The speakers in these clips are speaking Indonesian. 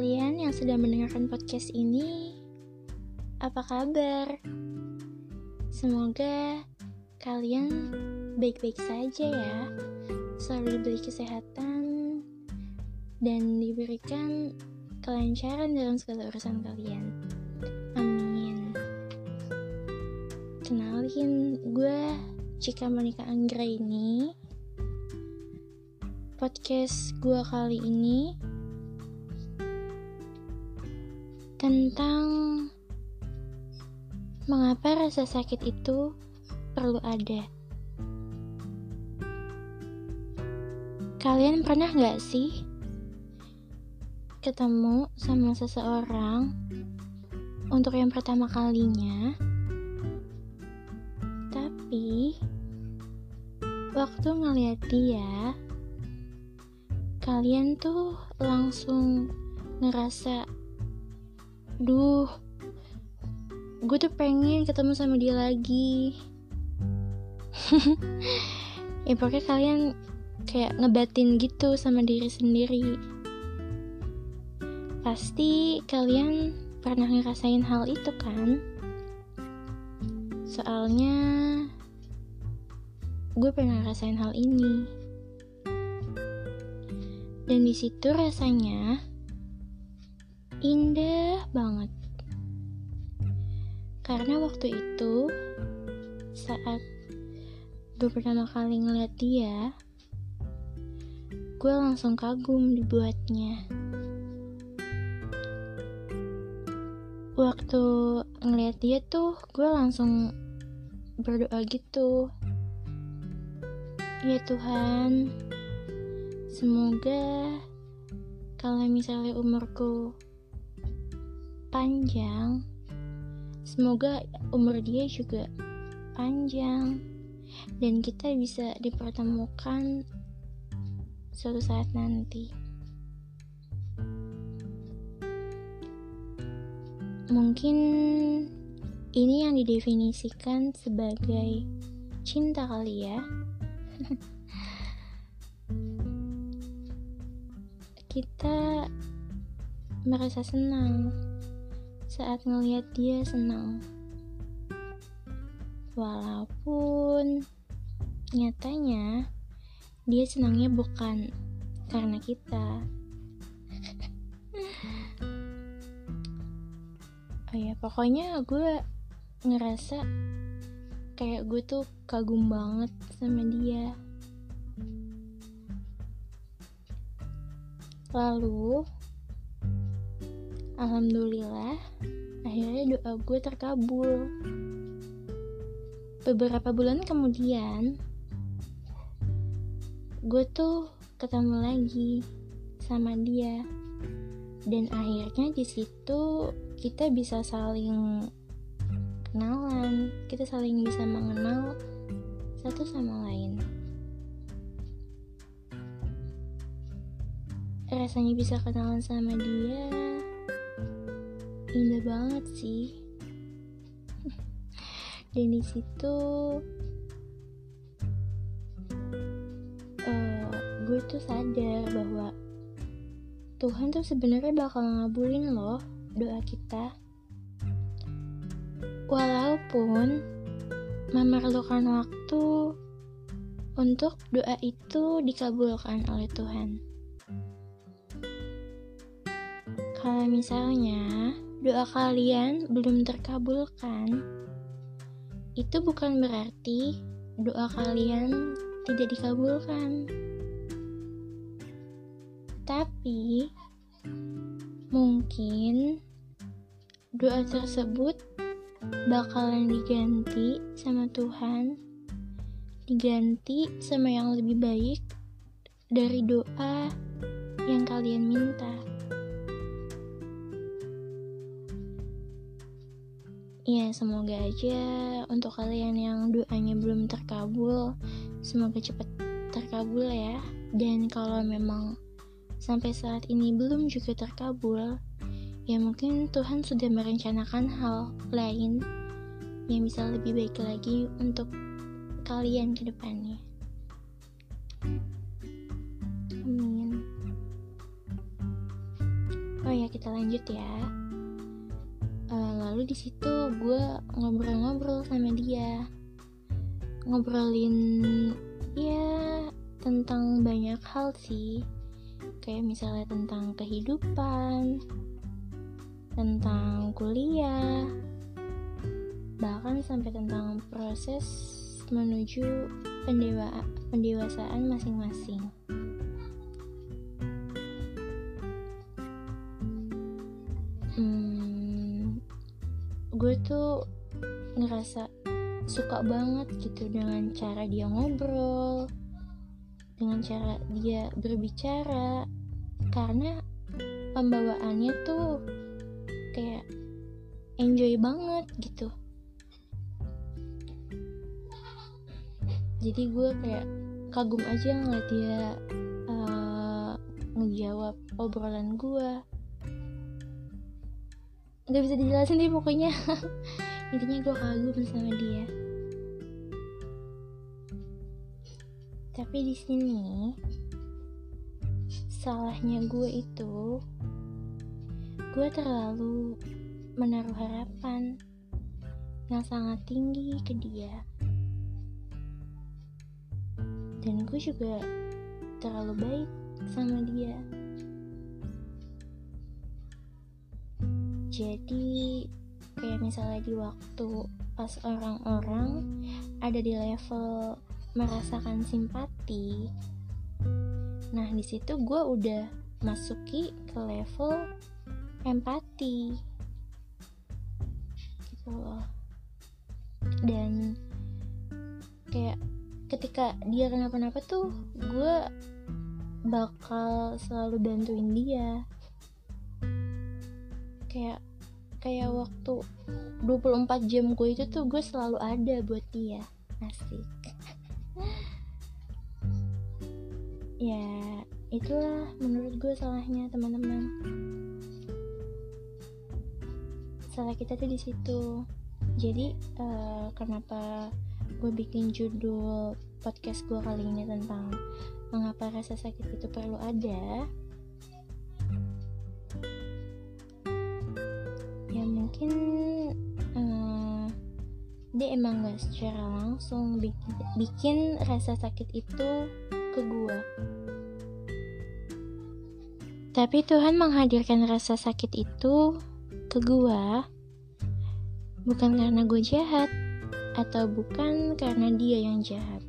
kalian yang sedang mendengarkan podcast ini, apa kabar? Semoga kalian baik-baik saja ya, selalu diberi kesehatan dan diberikan kelancaran dalam segala urusan kalian. Amin. Kenalin, gue Cika Monika Anggra ini. Podcast gue kali ini tentang mengapa rasa sakit itu perlu ada. Kalian pernah gak sih ketemu sama seseorang untuk yang pertama kalinya, tapi waktu ngeliat dia, kalian tuh langsung ngerasa duh. Gue tuh pengen ketemu sama dia lagi. Ya pokoknya kalian kayak ngebatin gitu sama diri sendiri. Pasti kalian pernah ngerasain hal itu kan? Soalnya gue pernah ngerasain hal ini. Dan di situ rasanya indah banget. Karena waktu itu saat gue pertama kali ngeliat dia, gue langsung kagum dibuatnya. Waktu ngeliat dia tuh, gue langsung berdoa gitu. Ya Tuhan, semoga kalau misalnya umurku panjang. Semoga umur dia juga panjang dan kita bisa dipertemukan suatu saat nanti. Mungkin ini yang didefinisikan sebagai cinta kali ya. kita merasa senang saat ngelihat dia senang. Walaupun nyatanya dia senangnya bukan karena kita. oh ya, pokoknya gue ngerasa kayak gue tuh kagum banget sama dia. Lalu Alhamdulillah, akhirnya doa gue terkabul. Beberapa bulan kemudian, gue tuh ketemu lagi sama dia, dan akhirnya di situ kita bisa saling kenalan, kita saling bisa mengenal satu sama lain. Rasanya bisa kenalan sama dia indah banget sih dan di situ uh, gue tuh sadar bahwa Tuhan tuh sebenarnya bakal ngabulin loh doa kita walaupun memerlukan waktu untuk doa itu dikabulkan oleh Tuhan. Kalau misalnya doa kalian belum terkabulkan, itu bukan berarti doa kalian tidak dikabulkan. Tapi mungkin doa tersebut bakalan diganti sama Tuhan, diganti sama yang lebih baik dari doa yang kalian minta. Ya, semoga aja untuk kalian yang doanya belum terkabul, semoga cepat terkabul ya. Dan kalau memang sampai saat ini belum juga terkabul, ya mungkin Tuhan sudah merencanakan hal lain yang bisa lebih baik lagi untuk kalian ke depannya. Amin. oh ya kita lanjut ya lalu di situ gue ngobrol-ngobrol sama dia. Ngobrolin ya tentang banyak hal sih. Kayak misalnya tentang kehidupan tentang kuliah bahkan sampai tentang proses menuju pendewa pendewasaan masing-masing gue tuh ngerasa suka banget gitu dengan cara dia ngobrol dengan cara dia berbicara. Karena pembawaannya tuh kayak enjoy banget gitu. Jadi gue kayak kagum aja ngeliat dia uh, ngejawab obrolan gue nggak bisa dijelasin deh pokoknya. Intinya gue kagum sama dia. Tapi di sini salahnya gue itu gue terlalu menaruh harapan yang sangat tinggi ke dia. Dan gue juga terlalu baik sama dia jadi kayak misalnya di waktu pas orang-orang ada di level merasakan simpati nah di situ gue udah masuki ke level empati. Gitu loh. Dan kayak ketika dia kenapa-napa tuh gue bakal selalu bantuin dia. Kayak kayak waktu 24 jam gue itu tuh gue selalu ada buat dia. Asik. Ya itulah menurut gue salahnya teman-teman. Salah kita tuh di situ. Jadi uh, kenapa gue bikin judul podcast gue kali ini tentang mengapa rasa sakit itu perlu ada mungkin uh, dia emang gak secara langsung bikin, bikin rasa sakit itu ke gue tapi Tuhan menghadirkan rasa sakit itu ke gue bukan karena gue jahat atau bukan karena dia yang jahat.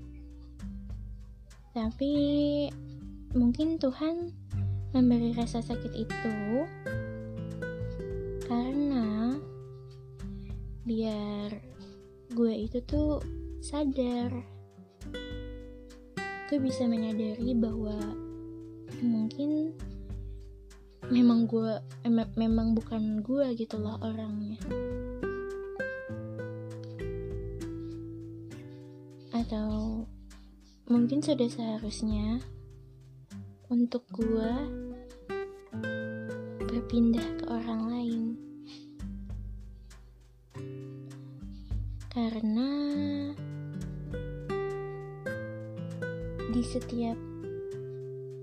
Tapi mungkin Tuhan memberi rasa sakit itu karena biar gue itu tuh sadar. Gue bisa menyadari bahwa mungkin memang gue em memang bukan gue gitu loh orangnya. Atau mungkin sudah seharusnya untuk gue berpindah ke orang lain karena di setiap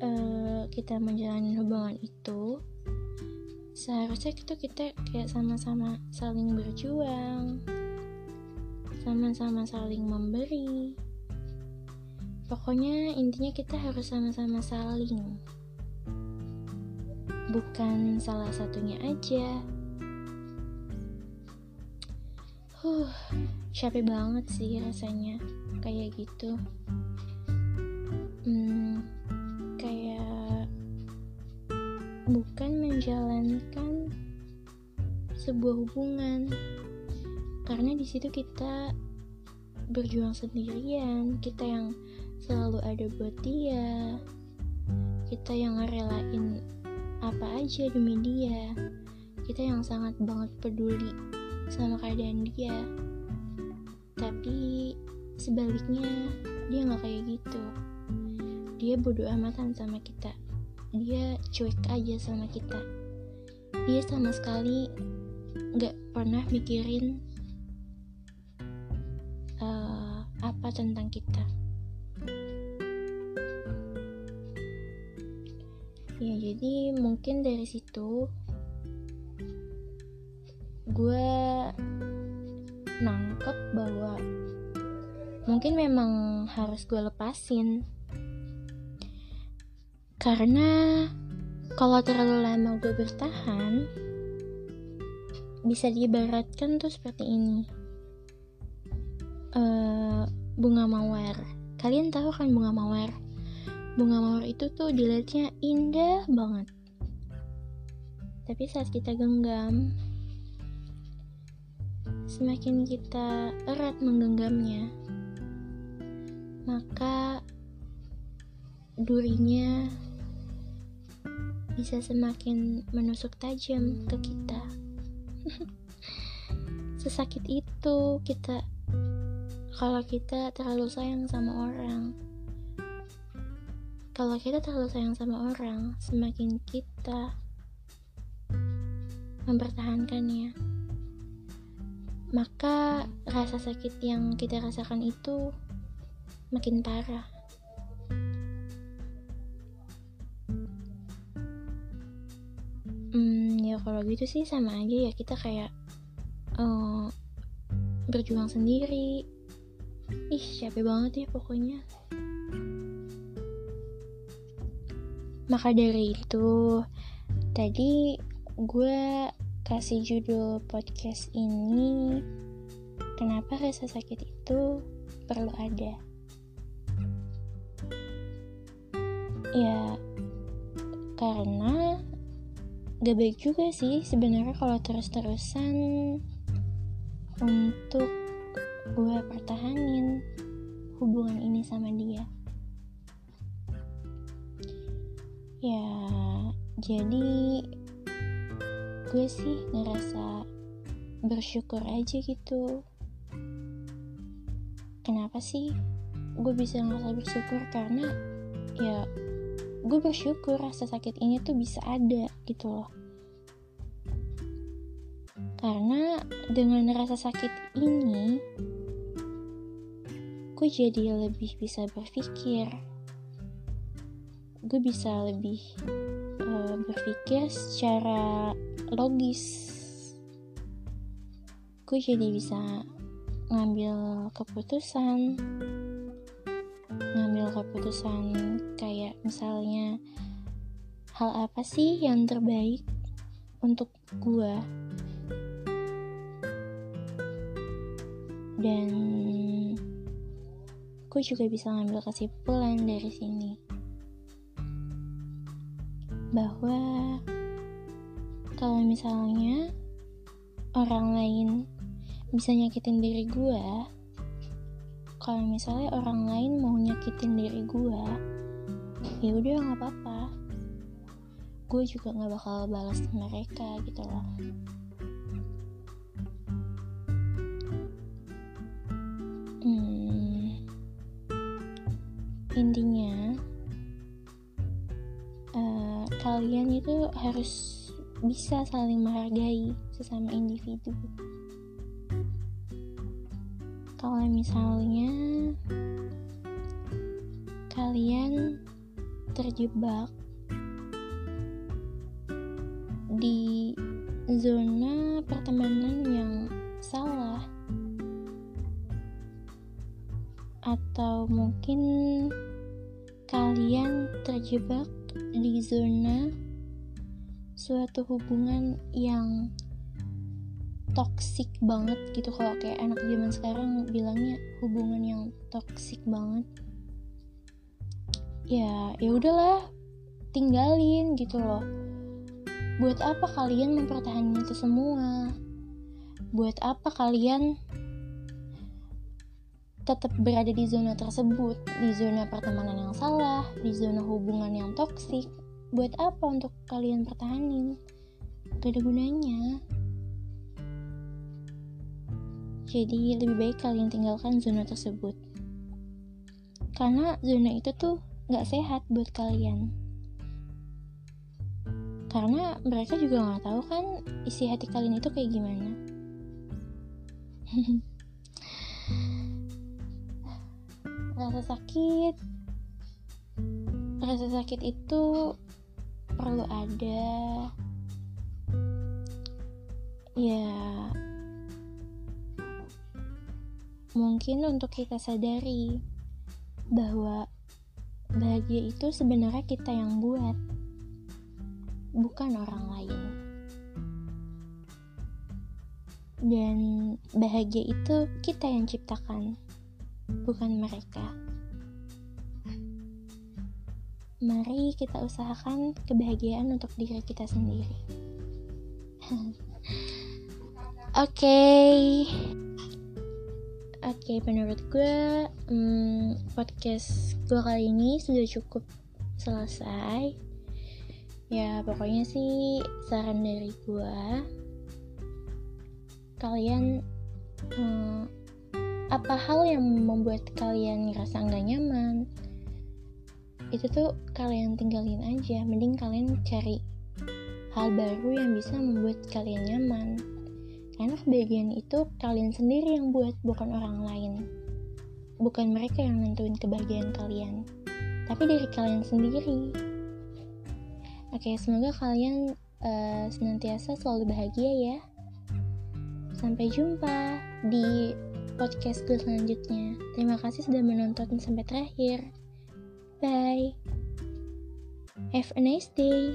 uh, kita menjalani hubungan itu seharusnya itu kita kayak sama-sama saling berjuang sama-sama saling memberi. Pokoknya intinya kita harus sama-sama saling. Bukan salah satunya aja. Huh, capek banget sih rasanya kayak gitu. Hmm, kayak bukan menjalankan sebuah hubungan karena di situ kita berjuang sendirian kita yang selalu ada buat dia kita yang ngerelain apa aja demi dia kita yang sangat banget peduli sama keadaan dia tapi sebaliknya dia nggak kayak gitu. Dia bodoh amatan sama kita. Dia cuek aja sama kita. Dia sama sekali nggak pernah mikirin uh, apa tentang kita. Ya jadi mungkin dari situ gue nangkep bahwa mungkin memang harus gue lepasin. Karena kalau terlalu lama gue bertahan bisa diibaratkan tuh seperti ini. Uh, bunga mawar. Kalian tahu kan bunga mawar? Bunga mawar itu tuh dilihatnya indah banget. Tapi saat kita genggam semakin kita erat menggenggamnya maka durinya bisa semakin menusuk tajam ke kita. Sesakit itu kita kalau kita terlalu sayang sama orang kalau kita terlalu sayang sama orang semakin kita mempertahankannya maka rasa sakit yang kita rasakan itu makin parah. Hmm ya kalau gitu sih sama aja ya kita kayak uh, berjuang sendiri. Ih capek banget ya pokoknya. Maka dari itu tadi gue kasih judul podcast ini kenapa rasa sakit itu perlu ada? Ya karena gak baik juga sih sebenarnya kalau terus-terusan untuk gue pertahanin hubungan ini sama dia. Ya jadi gue sih ngerasa bersyukur aja gitu. Kenapa sih gue bisa ngerasa bersyukur? Karena ya gue bersyukur rasa sakit ini tuh bisa ada gitu loh. Karena dengan rasa sakit ini gue jadi lebih bisa berpikir. Gue bisa lebih uh, berpikir secara logis. Gue jadi bisa ngambil keputusan. Ngambil keputusan kayak misalnya hal apa sih yang terbaik untuk gue dan gue juga bisa ngambil kesimpulan dari sini bahwa kalau misalnya orang lain bisa nyakitin diri gue kalau misalnya orang lain mau nyakitin diri gue ya udah nggak apa-apa. Gue juga nggak bakal balas mereka gitu loh. Hmm, intinya kalian itu harus bisa saling menghargai sesama individu. Kalau misalnya kalian terjebak di zona pertemanan yang salah atau mungkin kalian terjebak di zona suatu hubungan yang toxic banget gitu. Kalau kayak anak zaman sekarang bilangnya hubungan yang toxic banget. Ya ya udahlah tinggalin gitu loh. Buat apa kalian mempertahankan itu semua? Buat apa kalian tetap berada di zona tersebut di zona pertemanan yang salah di zona hubungan yang toksik buat apa untuk kalian pertahanin gak ada gunanya jadi lebih baik kalian tinggalkan zona tersebut. Karena zona itu tuh gak sehat buat kalian. Karena mereka juga gak tahu kan isi hati kalian itu kayak gimana. rasa sakit rasa sakit itu perlu ada ya mungkin untuk kita sadari bahwa bahagia itu sebenarnya kita yang buat, bukan orang lain. Dan bahagia itu kita yang ciptakan, bukan mereka. Mari kita usahakan kebahagiaan untuk diri kita sendiri. Oke. Oke, okay, menurut gue hmm, podcast gue kali ini sudah cukup selesai. Ya, pokoknya sih saran dari gue, kalian hmm, apa hal yang membuat kalian ngerasa nggak nyaman? Itu tuh kalian tinggalin aja. Mending kalian cari hal baru yang bisa membuat kalian nyaman karena kebahagiaan itu kalian sendiri yang buat, bukan orang lain. Bukan mereka yang nentuin kebahagiaan kalian, tapi dari kalian sendiri. Oke, semoga kalian uh, senantiasa selalu bahagia ya. Sampai jumpa di podcast gue selanjutnya. Terima kasih sudah menonton sampai terakhir. Bye. Have a nice day.